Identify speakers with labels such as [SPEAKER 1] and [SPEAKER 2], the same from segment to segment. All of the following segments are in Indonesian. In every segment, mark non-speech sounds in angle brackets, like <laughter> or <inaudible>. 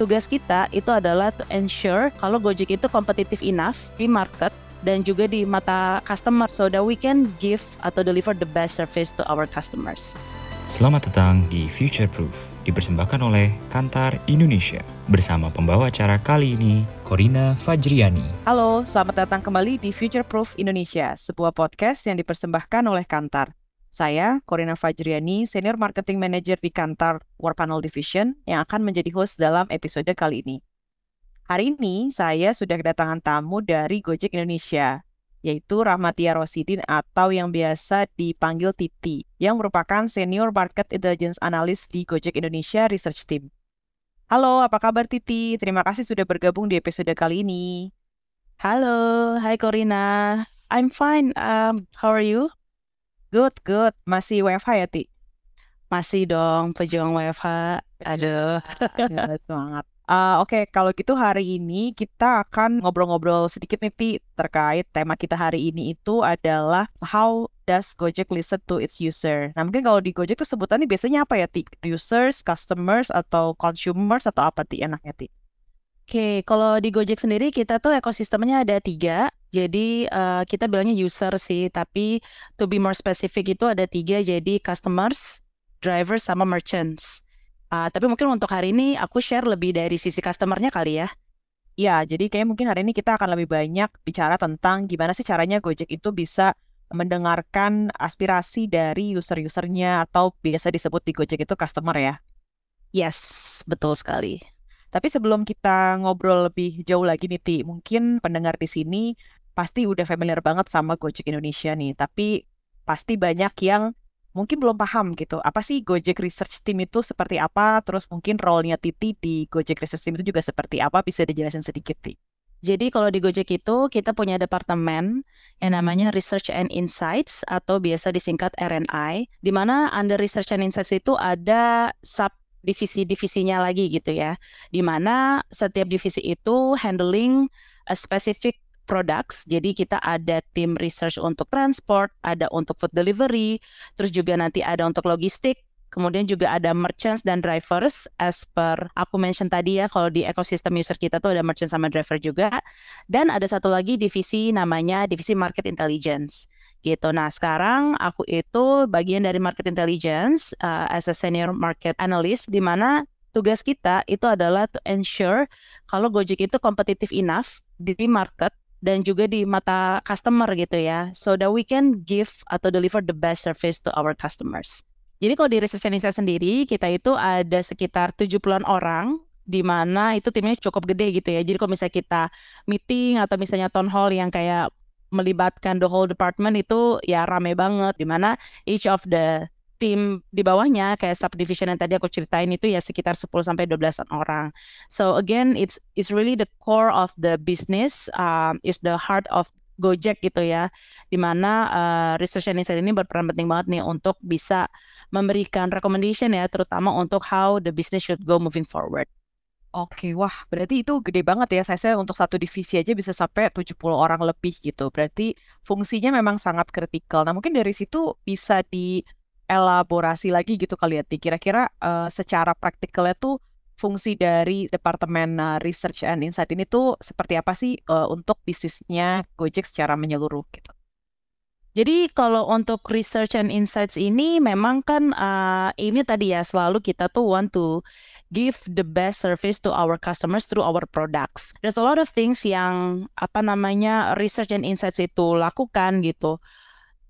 [SPEAKER 1] tugas kita itu adalah to ensure kalau Gojek itu competitive enough di market dan juga di mata customer so that we can give atau deliver the best service to our customers.
[SPEAKER 2] Selamat datang di Future Proof, dipersembahkan oleh Kantar Indonesia. Bersama pembawa acara kali ini, Corina Fajriani.
[SPEAKER 1] Halo, selamat datang kembali di Future Proof Indonesia, sebuah podcast yang dipersembahkan oleh Kantar. Saya, Corina Fajriani, Senior Marketing Manager di Kantar Warpanel Division, yang akan menjadi host dalam episode kali ini. Hari ini, saya sudah kedatangan tamu dari Gojek Indonesia, yaitu Rahmatia Rosidin atau yang biasa dipanggil Titi, yang merupakan Senior Market Intelligence Analyst di Gojek Indonesia Research Team. Halo, apa kabar Titi? Terima kasih sudah bergabung di episode kali ini.
[SPEAKER 3] Halo, hai Corina. I'm fine. Um, how are you?
[SPEAKER 1] Good, good. Masih WFH ya, Ti?
[SPEAKER 3] Masih dong, pejuang WFH. Aduh.
[SPEAKER 1] ya, semangat. Uh, Oke, okay, kalau gitu hari ini kita akan ngobrol-ngobrol sedikit nih Ti, terkait tema kita hari ini itu adalah how does Gojek listen to its user. Nah mungkin kalau di Gojek tuh sebutannya biasanya apa ya Ti? Users, customers, atau consumers, atau apa Ti enaknya Ti?
[SPEAKER 3] Oke, okay, kalau di Gojek sendiri kita tuh ekosistemnya ada tiga. Jadi uh, kita bilangnya user sih, tapi to be more specific itu ada tiga. Jadi customers, drivers, sama merchants. Uh, tapi mungkin untuk hari ini aku share lebih dari sisi customernya kali ya.
[SPEAKER 1] Ya, jadi kayak mungkin hari ini kita akan lebih banyak bicara tentang gimana sih caranya Gojek itu bisa mendengarkan aspirasi dari user-usernya atau biasa disebut di Gojek itu customer ya.
[SPEAKER 3] Yes, betul sekali.
[SPEAKER 1] Tapi sebelum kita ngobrol lebih jauh lagi nih Ti, mungkin pendengar di sini pasti udah familiar banget sama Gojek Indonesia nih, tapi pasti banyak yang mungkin belum paham gitu. Apa sih Gojek Research Team itu seperti apa? Terus mungkin role-nya Titi di Gojek Research Team itu juga seperti apa? Bisa dijelasin sedikit, Ti?
[SPEAKER 3] Jadi kalau di Gojek itu kita punya departemen yang namanya Research and Insights atau biasa disingkat RNI, di mana under Research and Insights itu ada sub divisi-divisinya lagi gitu ya. Di mana setiap divisi itu handling a specific products. Jadi kita ada tim research untuk transport, ada untuk food delivery, terus juga nanti ada untuk logistik, Kemudian juga ada merchants dan drivers as per aku mention tadi ya kalau di ekosistem user kita tuh ada merchant sama driver juga. Dan ada satu lagi divisi namanya divisi market intelligence gitu. Nah, sekarang aku itu bagian dari market intelligence uh, as a senior market analyst di mana tugas kita itu adalah to ensure kalau Gojek itu competitive enough di market dan juga di mata customer gitu ya so that we can give atau deliver the best service to our customers. Jadi kalau di Research Indonesia sendiri kita itu ada sekitar 70-an orang di mana itu timnya cukup gede gitu ya. Jadi kalau misalnya kita meeting atau misalnya town hall yang kayak melibatkan the whole department itu ya rame banget di mana each of the tim di bawahnya kayak subdivision yang tadi aku ceritain itu ya sekitar 10 sampai 12 orang. So again it's it's really the core of the business um, is the heart of Gojek gitu ya. Di mana uh, research and insight ini berperan penting banget nih untuk bisa memberikan recommendation ya terutama untuk how the business should go moving forward.
[SPEAKER 1] Oke, wah berarti itu gede banget ya. Saya untuk satu divisi aja bisa sampai 70 orang lebih gitu. Berarti fungsinya memang sangat kritikal. Nah, mungkin dari situ bisa di elaborasi lagi gitu kali ya. Kira-kira uh, secara praktikalnya tuh fungsi dari Departemen uh, Research and Insight ini tuh seperti apa sih uh, untuk bisnisnya Gojek secara menyeluruh gitu?
[SPEAKER 3] Jadi kalau untuk research and insights ini memang kan uh, ini tadi ya selalu kita tuh want to give the best service to our customers through our products. There's a lot of things yang apa namanya research and insights itu lakukan gitu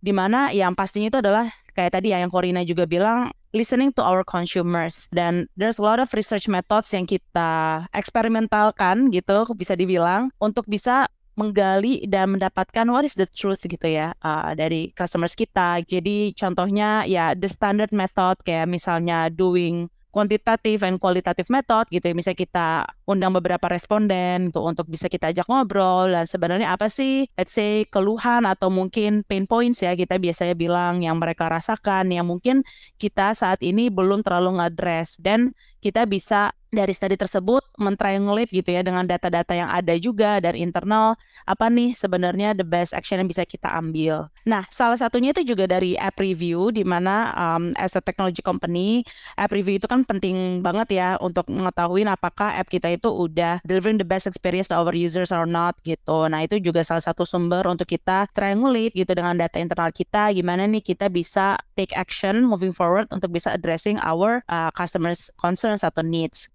[SPEAKER 3] di mana yang pastinya itu adalah kayak tadi ya yang Corina juga bilang listening to our consumers dan there's a lot of research methods yang kita eksperimentalkan gitu bisa dibilang untuk bisa menggali dan mendapatkan what is the truth gitu ya uh, dari customers kita. Jadi contohnya ya the standard method kayak misalnya doing quantitative and qualitative method gitu ya. Misalnya kita undang beberapa responden gitu untuk bisa kita ajak ngobrol dan sebenarnya apa sih let's say keluhan atau mungkin pain points ya kita biasanya bilang yang mereka rasakan yang mungkin kita saat ini belum terlalu ngadres dan kita bisa dari studi tersebut mentriangulate gitu ya dengan data-data yang ada juga dari internal apa nih sebenarnya the best action yang bisa kita ambil. Nah, salah satunya itu juga dari app review di mana um, as a technology company app review itu kan penting banget ya untuk mengetahui apakah app kita itu udah delivering the best experience to our users or not gitu. Nah, itu juga salah satu sumber untuk kita triangulate gitu dengan data internal kita gimana nih kita bisa take action moving forward untuk bisa addressing our uh, customers concerns atau needs.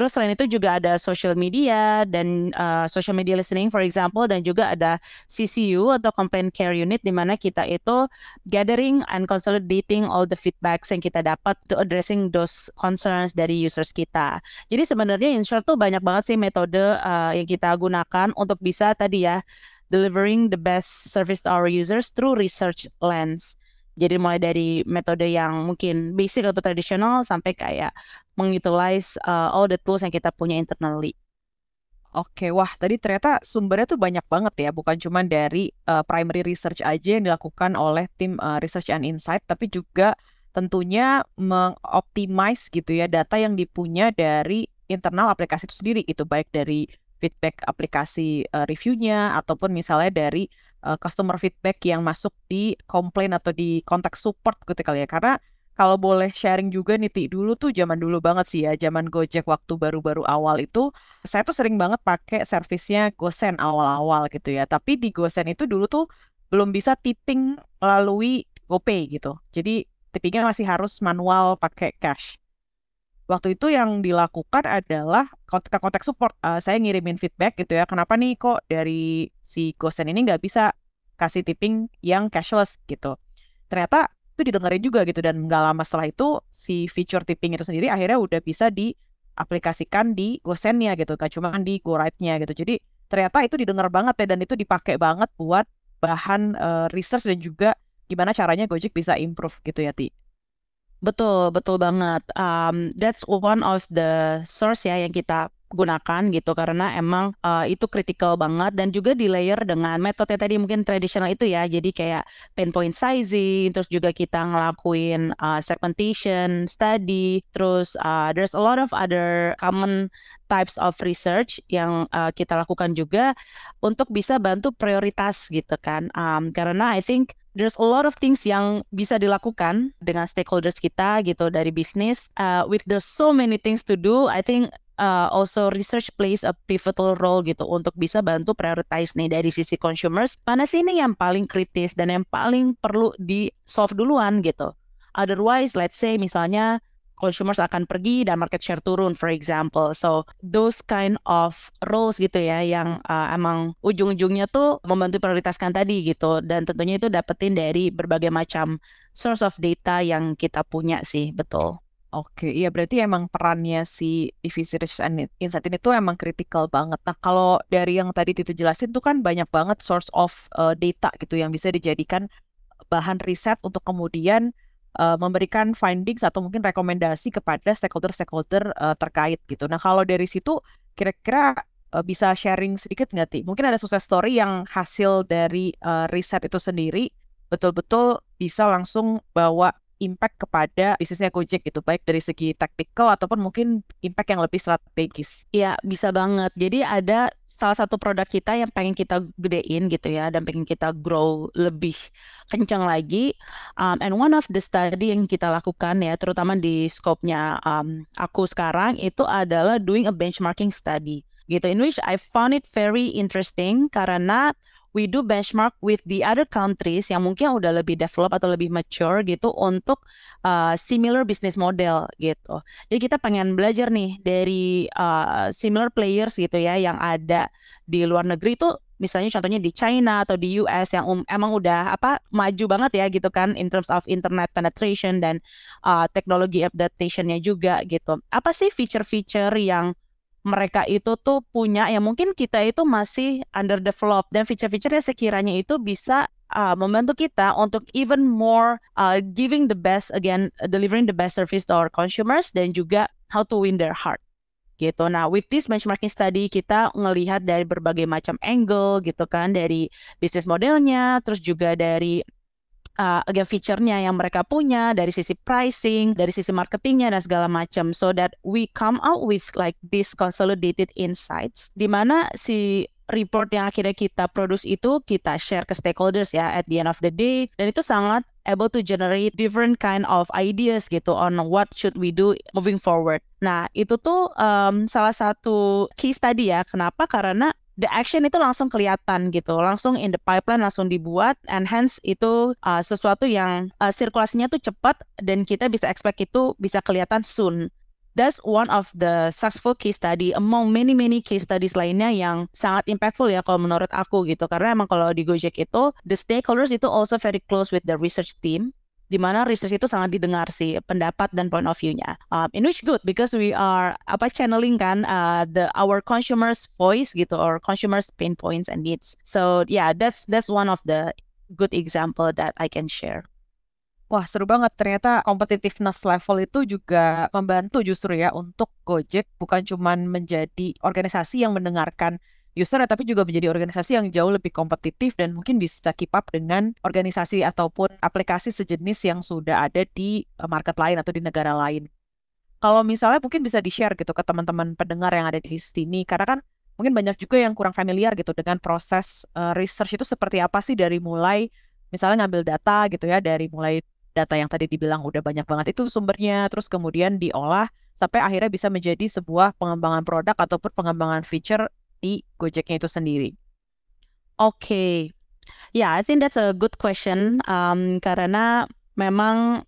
[SPEAKER 3] Terus selain itu juga ada social media dan uh, social media listening for example dan juga ada CCU atau complaint care unit di mana kita itu gathering and consolidating all the feedbacks yang kita dapat to addressing those concerns dari users kita. Jadi sebenarnya in short tuh banyak banget sih metode uh, yang kita gunakan untuk bisa tadi ya delivering the best service to our users through research lens. Jadi mulai dari metode yang mungkin basic atau tradisional sampai kayak mengutilize uh, all the tools yang kita punya internally.
[SPEAKER 1] Oke, wah tadi ternyata sumbernya tuh banyak banget ya, bukan cuma dari uh, primary research aja yang dilakukan oleh tim uh, research and insight, tapi juga tentunya mengoptimize gitu ya data yang dipunya dari internal aplikasi itu sendiri gitu, baik dari feedback aplikasi uh, reviewnya ataupun misalnya dari uh, customer feedback yang masuk di komplain atau di kontak support gitu kali ya. Karena kalau boleh sharing juga nih Ti, dulu tuh zaman dulu banget sih ya, zaman Gojek waktu baru-baru awal itu, saya tuh sering banget pakai servisnya GoSend awal-awal gitu ya. Tapi di GoSend itu dulu tuh belum bisa tipping melalui GoPay gitu. Jadi tippingnya masih harus manual pakai cash. Waktu itu yang dilakukan adalah kontak-kontak support. Uh, saya ngirimin feedback gitu ya, kenapa nih kok dari si GoSend ini nggak bisa kasih tipping yang cashless gitu. Ternyata itu didengarin juga gitu dan nggak lama setelah itu si feature tipping itu sendiri akhirnya udah bisa diaplikasikan di GoSend-nya gitu, gak cuma di GoRide-nya gitu. Jadi ternyata itu didengar banget ya dan itu dipakai banget buat bahan uh, research dan juga gimana caranya Gojek bisa improve gitu ya Ti.
[SPEAKER 3] Betul, betul banget. Um, that's one of the source ya yang kita gunakan gitu karena emang uh, itu critical banget dan juga di layer dengan metode tadi mungkin tradisional itu ya jadi kayak pinpoint sizing terus juga kita ngelakuin uh, segmentation study terus uh, there's a lot of other common types of research yang uh, kita lakukan juga untuk bisa bantu prioritas gitu kan um, karena I think there's a lot of things yang bisa dilakukan dengan stakeholders kita gitu dari bisnis. Uh, with there's so many things to do, I think uh, also research plays a pivotal role gitu untuk bisa bantu prioritize nih dari sisi consumers mana sih ini yang paling kritis dan yang paling perlu di solve duluan gitu. Otherwise, let's say misalnya consumers akan pergi dan market share turun for example. So those kind of roles gitu ya yang uh, emang ujung-ujungnya tuh membantu prioritaskan tadi gitu dan tentunya itu dapetin dari berbagai macam source of data yang kita punya sih, betul.
[SPEAKER 1] Oke, iya berarti emang perannya si divisi research and insight ini tuh emang kritikal banget. Nah, kalau dari yang tadi Tito jelasin tuh kan banyak banget source of uh, data gitu yang bisa dijadikan bahan riset untuk kemudian uh, memberikan findings atau mungkin rekomendasi kepada stakeholder-stakeholder uh, terkait gitu. Nah, kalau dari situ kira-kira uh, bisa sharing sedikit nggak, Ti? Mungkin ada sukses story yang hasil dari uh, riset itu sendiri betul-betul bisa langsung bawa impact kepada bisnisnya Gojek gitu, baik dari segi tactical ataupun mungkin impact yang lebih strategis.
[SPEAKER 3] Iya, bisa banget. Jadi ada salah satu produk kita yang pengen kita gedein gitu ya dan pengen kita grow lebih kencang lagi um, and one of the study yang kita lakukan ya terutama di scope-nya um, aku sekarang itu adalah doing a benchmarking study gitu in which I found it very interesting karena we do benchmark with the other countries yang mungkin udah lebih develop atau lebih mature gitu untuk uh, similar business model gitu. Jadi kita pengen belajar nih dari uh, similar players gitu ya yang ada di luar negeri itu misalnya contohnya di China atau di US yang um, emang udah apa maju banget ya gitu kan in terms of internet penetration dan uh, teknologi adaptationnya juga gitu. Apa sih feature-feature yang mereka itu tuh punya yang mungkin kita itu masih underdeveloped dan feature-feature yang sekiranya itu bisa uh, membantu kita untuk even more uh, giving the best again delivering the best service to our consumers dan juga how to win their heart gitu. Nah, with this benchmarking study kita ngelihat dari berbagai macam angle gitu kan, dari bisnis modelnya, terus juga dari uh, again feature-nya yang mereka punya dari sisi pricing, dari sisi marketingnya dan segala macam so that we come out with like this consolidated insights di mana si report yang akhirnya kita produce itu kita share ke stakeholders ya at the end of the day dan itu sangat able to generate different kind of ideas gitu on what should we do moving forward. Nah itu tuh um, salah satu key study ya. Kenapa? Karena the action itu langsung kelihatan gitu, langsung in the pipeline langsung dibuat, and hence itu uh, sesuatu yang uh, sirkulasinya tuh cepat dan kita bisa expect itu bisa kelihatan soon. That's one of the successful case study among many many case studies lainnya yang sangat impactful ya kalau menurut aku gitu. Karena emang kalau di Gojek itu the stakeholders itu also very close with the research team di mana research itu sangat didengar sih pendapat dan point of view-nya. Um, in which good because we are apa channeling kan uh, the our consumers voice gitu or consumers pain points and needs. So yeah, that's that's one of the good example that I can share.
[SPEAKER 1] Wah, seru banget. Ternyata competitiveness level itu juga membantu justru ya untuk Gojek bukan cuma menjadi organisasi yang mendengarkan user, tapi juga menjadi organisasi yang jauh lebih kompetitif dan mungkin bisa keep up dengan organisasi ataupun aplikasi sejenis yang sudah ada di eh, market lain atau di negara lain. Kalau misalnya mungkin bisa di-share gitu ke teman-teman pendengar yang ada di sini, karena kan mungkin banyak juga yang kurang familiar gitu dengan proses uh, research itu seperti apa sih dari mulai misalnya ngambil data gitu ya, dari mulai data yang tadi dibilang udah banyak banget itu sumbernya, terus kemudian diolah sampai akhirnya bisa menjadi sebuah pengembangan produk ataupun pengembangan feature di Gojeknya itu sendiri.
[SPEAKER 3] Oke, okay. ya yeah, I think that's a good question um, karena memang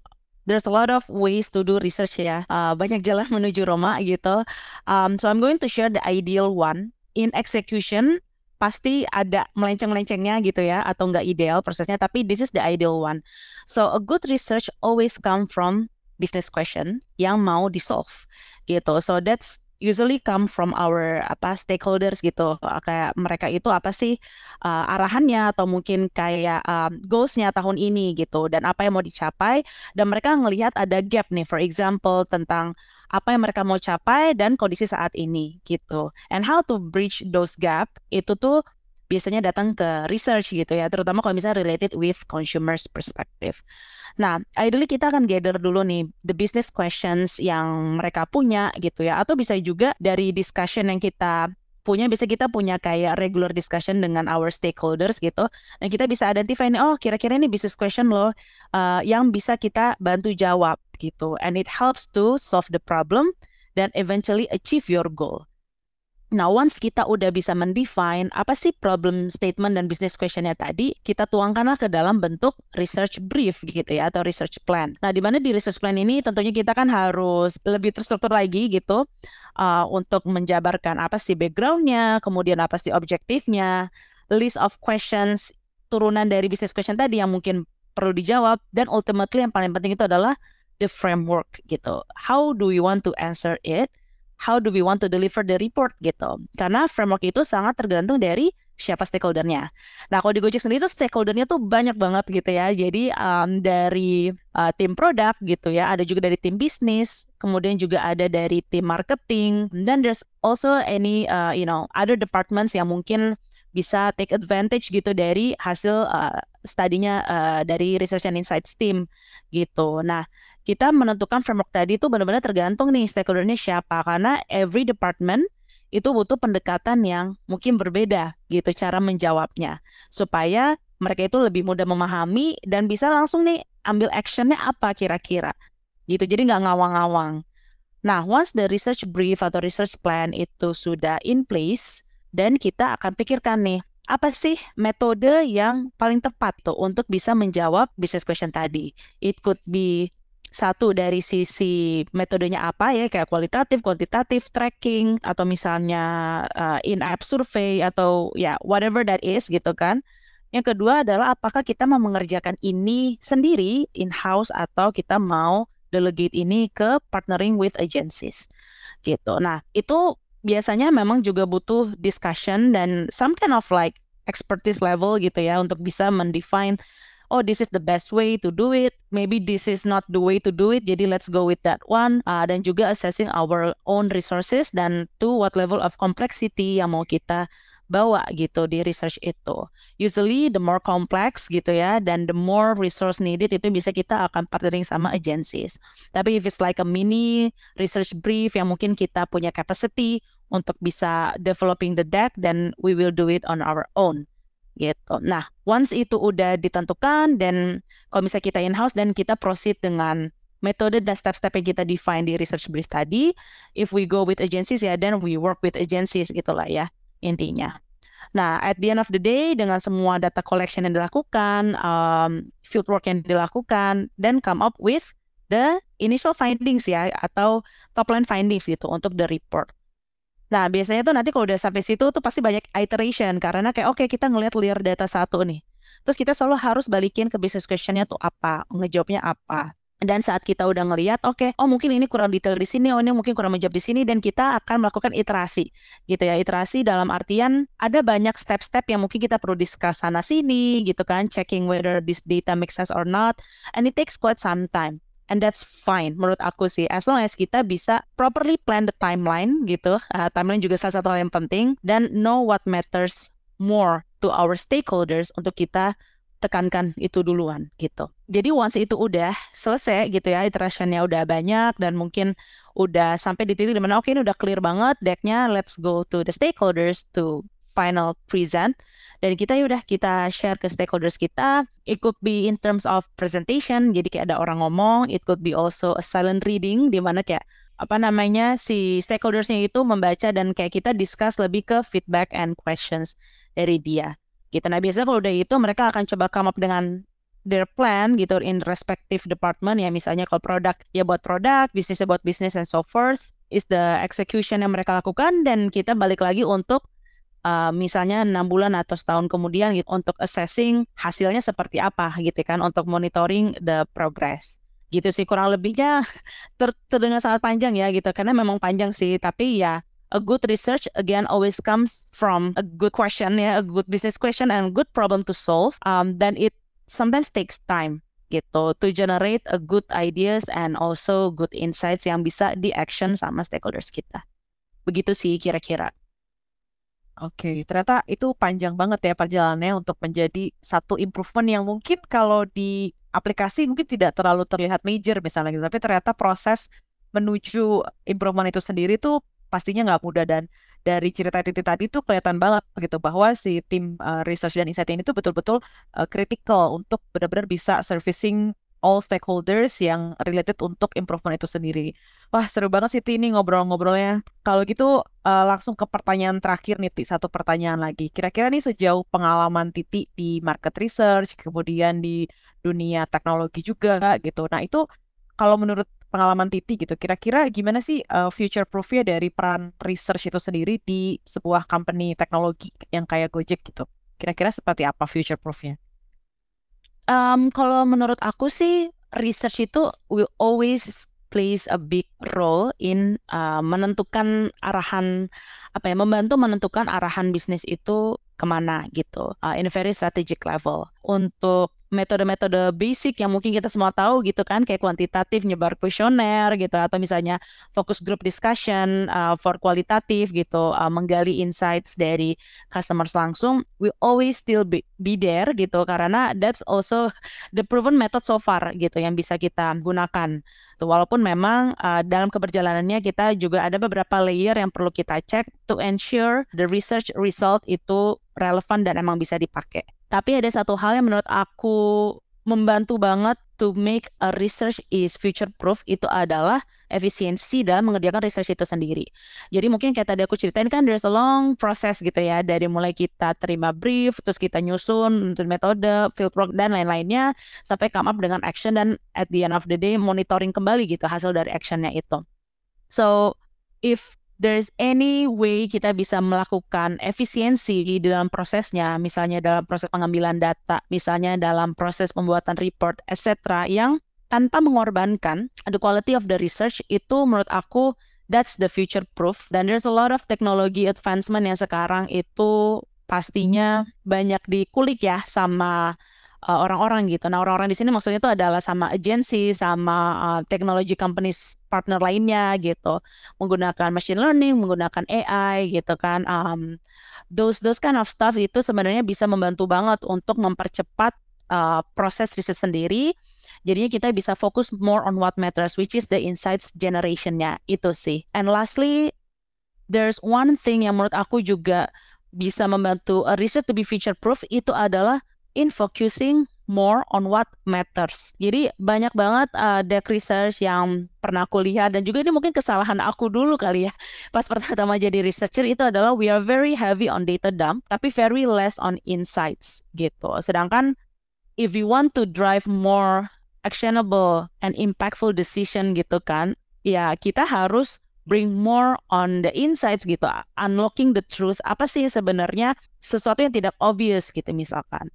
[SPEAKER 3] there's a lot of ways to do research ya, uh, banyak jalan <laughs> menuju Roma gitu. Um, so I'm going to share the ideal one in execution pasti ada melenceng-melencengnya gitu ya atau nggak ideal prosesnya tapi this is the ideal one so a good research always come from business question yang mau di solve gitu so that's usually come from our apa stakeholders gitu. Kayak mereka itu apa sih uh, arahannya atau mungkin kayak um, goalsnya tahun ini gitu. Dan apa yang mau dicapai. Dan mereka ngelihat ada gap nih for example tentang apa yang mereka mau capai dan kondisi saat ini gitu. And how to bridge those gap itu tuh biasanya datang ke research gitu ya, terutama kalau misalnya related with consumers perspective. Nah, ideally kita akan gather dulu nih the business questions yang mereka punya gitu ya, atau bisa juga dari discussion yang kita punya bisa kita punya kayak regular discussion dengan our stakeholders gitu dan kita bisa identify ini oh kira-kira ini business question loh uh, yang bisa kita bantu jawab gitu and it helps to solve the problem dan eventually achieve your goal Nah, once kita udah bisa mendefine apa sih problem statement dan business questionnya tadi, kita tuangkanlah ke dalam bentuk research brief gitu ya, atau research plan. Nah, di mana di research plan ini tentunya kita kan harus lebih terstruktur lagi gitu uh, untuk menjabarkan apa sih backgroundnya, kemudian apa sih objektifnya, list of questions turunan dari business question tadi yang mungkin perlu dijawab, dan ultimately yang paling penting itu adalah the framework gitu. How do we want to answer it? How do we want to deliver the report gitu. Karena framework itu sangat tergantung dari siapa stakeholdernya. Nah, kalau di Gojek sendiri itu stakeholdernya tuh banyak banget gitu ya. Jadi um, dari uh, tim produk gitu ya, ada juga dari tim bisnis, kemudian juga ada dari tim marketing, dan there's also any uh, you know other departments yang mungkin bisa take advantage gitu dari hasil uh, studinya uh, dari research and insights team gitu. Nah, kita menentukan framework tadi itu benar-benar tergantung nih stakeholdernya siapa. Karena every department itu butuh pendekatan yang mungkin berbeda gitu cara menjawabnya. Supaya mereka itu lebih mudah memahami dan bisa langsung nih ambil actionnya apa kira-kira. Gitu jadi nggak ngawang-ngawang. Nah once the research brief atau research plan itu sudah in place dan kita akan pikirkan nih apa sih metode yang paling tepat tuh untuk bisa menjawab business question tadi? It could be satu dari sisi metodenya apa ya kayak kualitatif, kuantitatif, tracking atau misalnya uh, in-app survey atau ya whatever that is gitu kan. Yang kedua adalah apakah kita mau mengerjakan ini sendiri in-house atau kita mau delegate ini ke partnering with agencies gitu. Nah, itu biasanya memang juga butuh discussion dan some kind of like expertise level gitu ya untuk bisa mendefine oh this is the best way to do it, maybe this is not the way to do it, jadi let's go with that one. Uh, dan juga assessing our own resources dan to what level of complexity yang mau kita bawa gitu di research itu. Usually the more complex gitu ya dan the more resource needed itu bisa kita akan partnering sama agencies. Tapi if it's like a mini research brief yang mungkin kita punya capacity untuk bisa developing the deck then we will do it on our own gitu. Nah, once itu udah ditentukan dan kalau misalnya kita in-house dan kita proceed dengan metode dan step-step yang kita define di research brief tadi, if we go with agencies ya then we work with agencies gitulah ya intinya. Nah, at the end of the day, dengan semua data collection yang dilakukan, um, field work yang dilakukan, then come up with the initial findings ya, atau top line findings gitu untuk the report. Nah, biasanya tuh nanti kalau udah sampai situ tuh pasti banyak iteration, karena kayak oke okay, kita ngelihat layer data satu nih. Terus kita selalu harus balikin ke business questionnya tuh apa, ngejawabnya apa. Dan saat kita udah ngeliat, oke, okay, oh mungkin ini kurang detail di sini, oh ini mungkin kurang menjawab di sini, dan kita akan melakukan iterasi, gitu ya. Iterasi dalam artian ada banyak step-step yang mungkin kita perlu discuss sana sini, gitu kan, checking whether this data makes sense or not, and it takes quite some time. And that's fine menurut aku sih, as long as kita bisa properly plan the timeline gitu. Uh, timeline juga salah satu hal yang penting dan know what matters more to our stakeholders untuk kita tekankan itu duluan gitu. Jadi once itu udah selesai gitu ya, iterationnya udah banyak dan mungkin udah sampai di titik di mana oke okay, ini udah clear banget decknya, let's go to the stakeholders to final present dan kita ya udah kita share ke stakeholders kita. It could be in terms of presentation, jadi kayak ada orang ngomong. It could be also a silent reading, di mana kayak apa namanya si stakeholdersnya itu membaca dan kayak kita discuss lebih ke feedback and questions dari dia gitu. Nah biasanya kalau udah itu mereka akan coba come up dengan their plan gitu in respective department ya misalnya kalau produk ya buat produk, bisnisnya buat bisnis and so forth is the execution yang mereka lakukan dan kita balik lagi untuk uh, misalnya enam bulan atau setahun kemudian gitu untuk assessing hasilnya seperti apa gitu kan untuk monitoring the progress gitu sih kurang lebihnya <laughs> ter terdengar sangat panjang ya gitu karena memang panjang sih tapi ya a good research again always comes from a good question ya, a good business question and good problem to solve. Um, then it sometimes takes time gitu to generate a good ideas and also good insights yang bisa di action sama stakeholders kita. Begitu sih kira-kira.
[SPEAKER 1] Oke, ternyata itu panjang banget ya perjalanannya untuk menjadi satu improvement yang mungkin kalau di aplikasi mungkin tidak terlalu terlihat major misalnya gitu, tapi ternyata proses menuju improvement itu sendiri tuh pastinya nggak mudah dan dari cerita Titi tadi tuh kelihatan banget gitu bahwa si tim uh, research dan insight ini tuh betul-betul uh, critical untuk benar-benar bisa servicing all stakeholders yang related untuk improvement itu sendiri. Wah seru banget sih ini ngobrol-ngobrolnya. Kalau gitu uh, langsung ke pertanyaan terakhir nih Titi, satu pertanyaan lagi. Kira-kira nih sejauh pengalaman Titi di market research, kemudian di dunia teknologi juga gitu. Nah itu kalau menurut pengalaman Titi gitu, kira-kira gimana sih uh, future proofnya dari peran research itu sendiri di sebuah company teknologi yang kayak Gojek gitu? Kira-kira seperti apa future proofnya?
[SPEAKER 3] Um, kalau menurut aku sih research itu will always plays a big role in uh, menentukan arahan apa ya membantu menentukan arahan bisnis itu ke mana gitu uh, in a very strategic level. Untuk metode-metode basic yang mungkin kita semua tahu gitu kan kayak kuantitatif nyebar kuesioner gitu atau misalnya fokus group discussion uh, for kualitatif gitu uh, menggali insights dari customers langsung we always still be, be there gitu. Karena that's also <laughs> the proven method so far gitu yang bisa kita gunakan. Tuh walaupun memang uh, dalam keberjalanannya kita juga ada beberapa layer yang perlu kita cek to ensure the research result itu relevan dan emang bisa dipakai tapi ada satu hal yang menurut aku membantu banget to make a research is future proof itu adalah efisiensi dalam mengerjakan research itu sendiri. Jadi mungkin kayak tadi aku ceritain kan there's a long process gitu ya dari mulai kita terima brief terus kita nyusun untuk metode, field work dan lain-lainnya sampai come up dengan action dan at the end of the day monitoring kembali gitu hasil dari actionnya itu. So if there's any way kita bisa melakukan efisiensi di dalam prosesnya, misalnya dalam proses pengambilan data, misalnya dalam proses pembuatan report, etc., yang tanpa mengorbankan the quality of the research itu menurut aku that's the future proof. Dan there's a lot of technology advancement yang sekarang itu pastinya banyak dikulik ya sama uh, orang-orang gitu. Nah, orang-orang di sini maksudnya itu adalah sama agency, sama uh, technology companies partner lainnya gitu, menggunakan machine learning, menggunakan AI gitu kan. Um, those those kind of stuff itu sebenarnya bisa membantu banget untuk mempercepat uh, proses riset sendiri. Jadinya kita bisa fokus more on what matters, which is the insights generationnya itu sih. And lastly, there's one thing yang menurut aku juga bisa membantu a research to be future proof itu adalah in focusing more on what matters. Jadi banyak banget uh, deck research yang pernah aku lihat dan juga ini mungkin kesalahan aku dulu kali ya. <laughs> Pas pertama jadi researcher itu adalah we are very heavy on data dump tapi very less on insights gitu. Sedangkan if you want to drive more actionable and impactful decision gitu kan, ya kita harus bring more on the insights gitu, unlocking the truth. Apa sih sebenarnya sesuatu yang tidak obvious gitu misalkan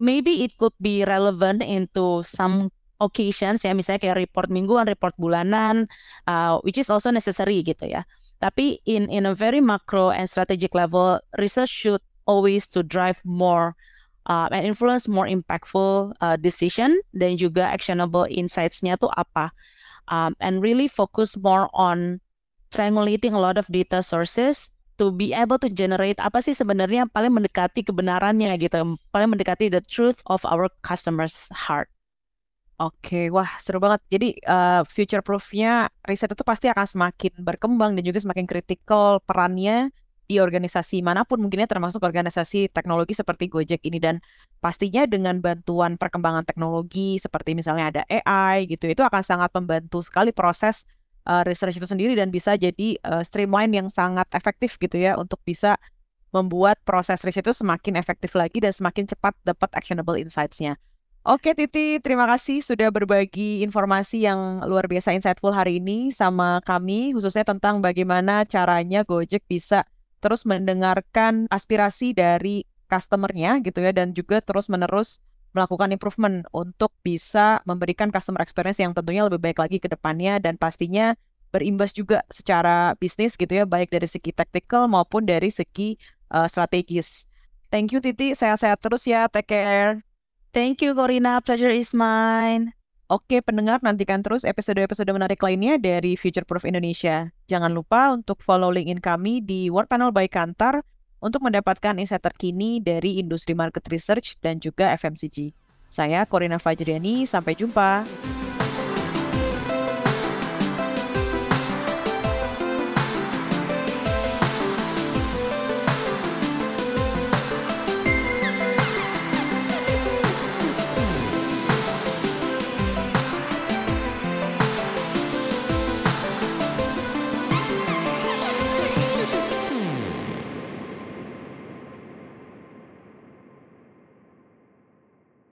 [SPEAKER 3] maybe it could be relevant into some occasions ya misalnya kayak report mingguan, report bulanan, uh, which is also necessary gitu ya. Tapi in in a very macro and strategic level, research should always to drive more uh, and influence more impactful uh, decision dan juga actionable insights-nya tuh apa. Um, and really focus more on triangulating a lot of data sources to be able to generate apa sih sebenarnya yang paling mendekati kebenarannya gitu, paling mendekati the truth of our customers' heart.
[SPEAKER 1] Oke, wah seru banget. Jadi uh, future proofnya riset itu pasti akan semakin berkembang dan juga semakin kritikal perannya di organisasi mana pun mungkinnya termasuk organisasi teknologi seperti Gojek ini dan pastinya dengan bantuan perkembangan teknologi seperti misalnya ada AI gitu itu akan sangat membantu sekali proses uh, research itu sendiri dan bisa jadi uh, streamline yang sangat efektif gitu ya untuk bisa membuat proses riset itu semakin efektif lagi dan semakin cepat dapat actionable insights-nya. Oke Titi, terima kasih sudah berbagi informasi yang luar biasa insightful hari ini sama kami, khususnya tentang bagaimana caranya Gojek bisa terus mendengarkan aspirasi dari customer-nya gitu ya, dan juga terus-menerus melakukan improvement untuk bisa memberikan customer experience yang tentunya lebih baik lagi ke depannya dan pastinya berimbas juga secara bisnis gitu ya baik dari segi tactical maupun dari segi uh, strategis. Thank you Titi, sehat-sehat terus ya, take care.
[SPEAKER 3] Thank you Corina, pleasure is mine.
[SPEAKER 1] Oke pendengar, nantikan terus episode-episode menarik lainnya dari Future Proof Indonesia. Jangan lupa untuk follow LinkedIn kami di World Panel by Kantar untuk mendapatkan insight terkini dari industri market research dan juga FMCG. Saya Corina Fajriani, sampai jumpa.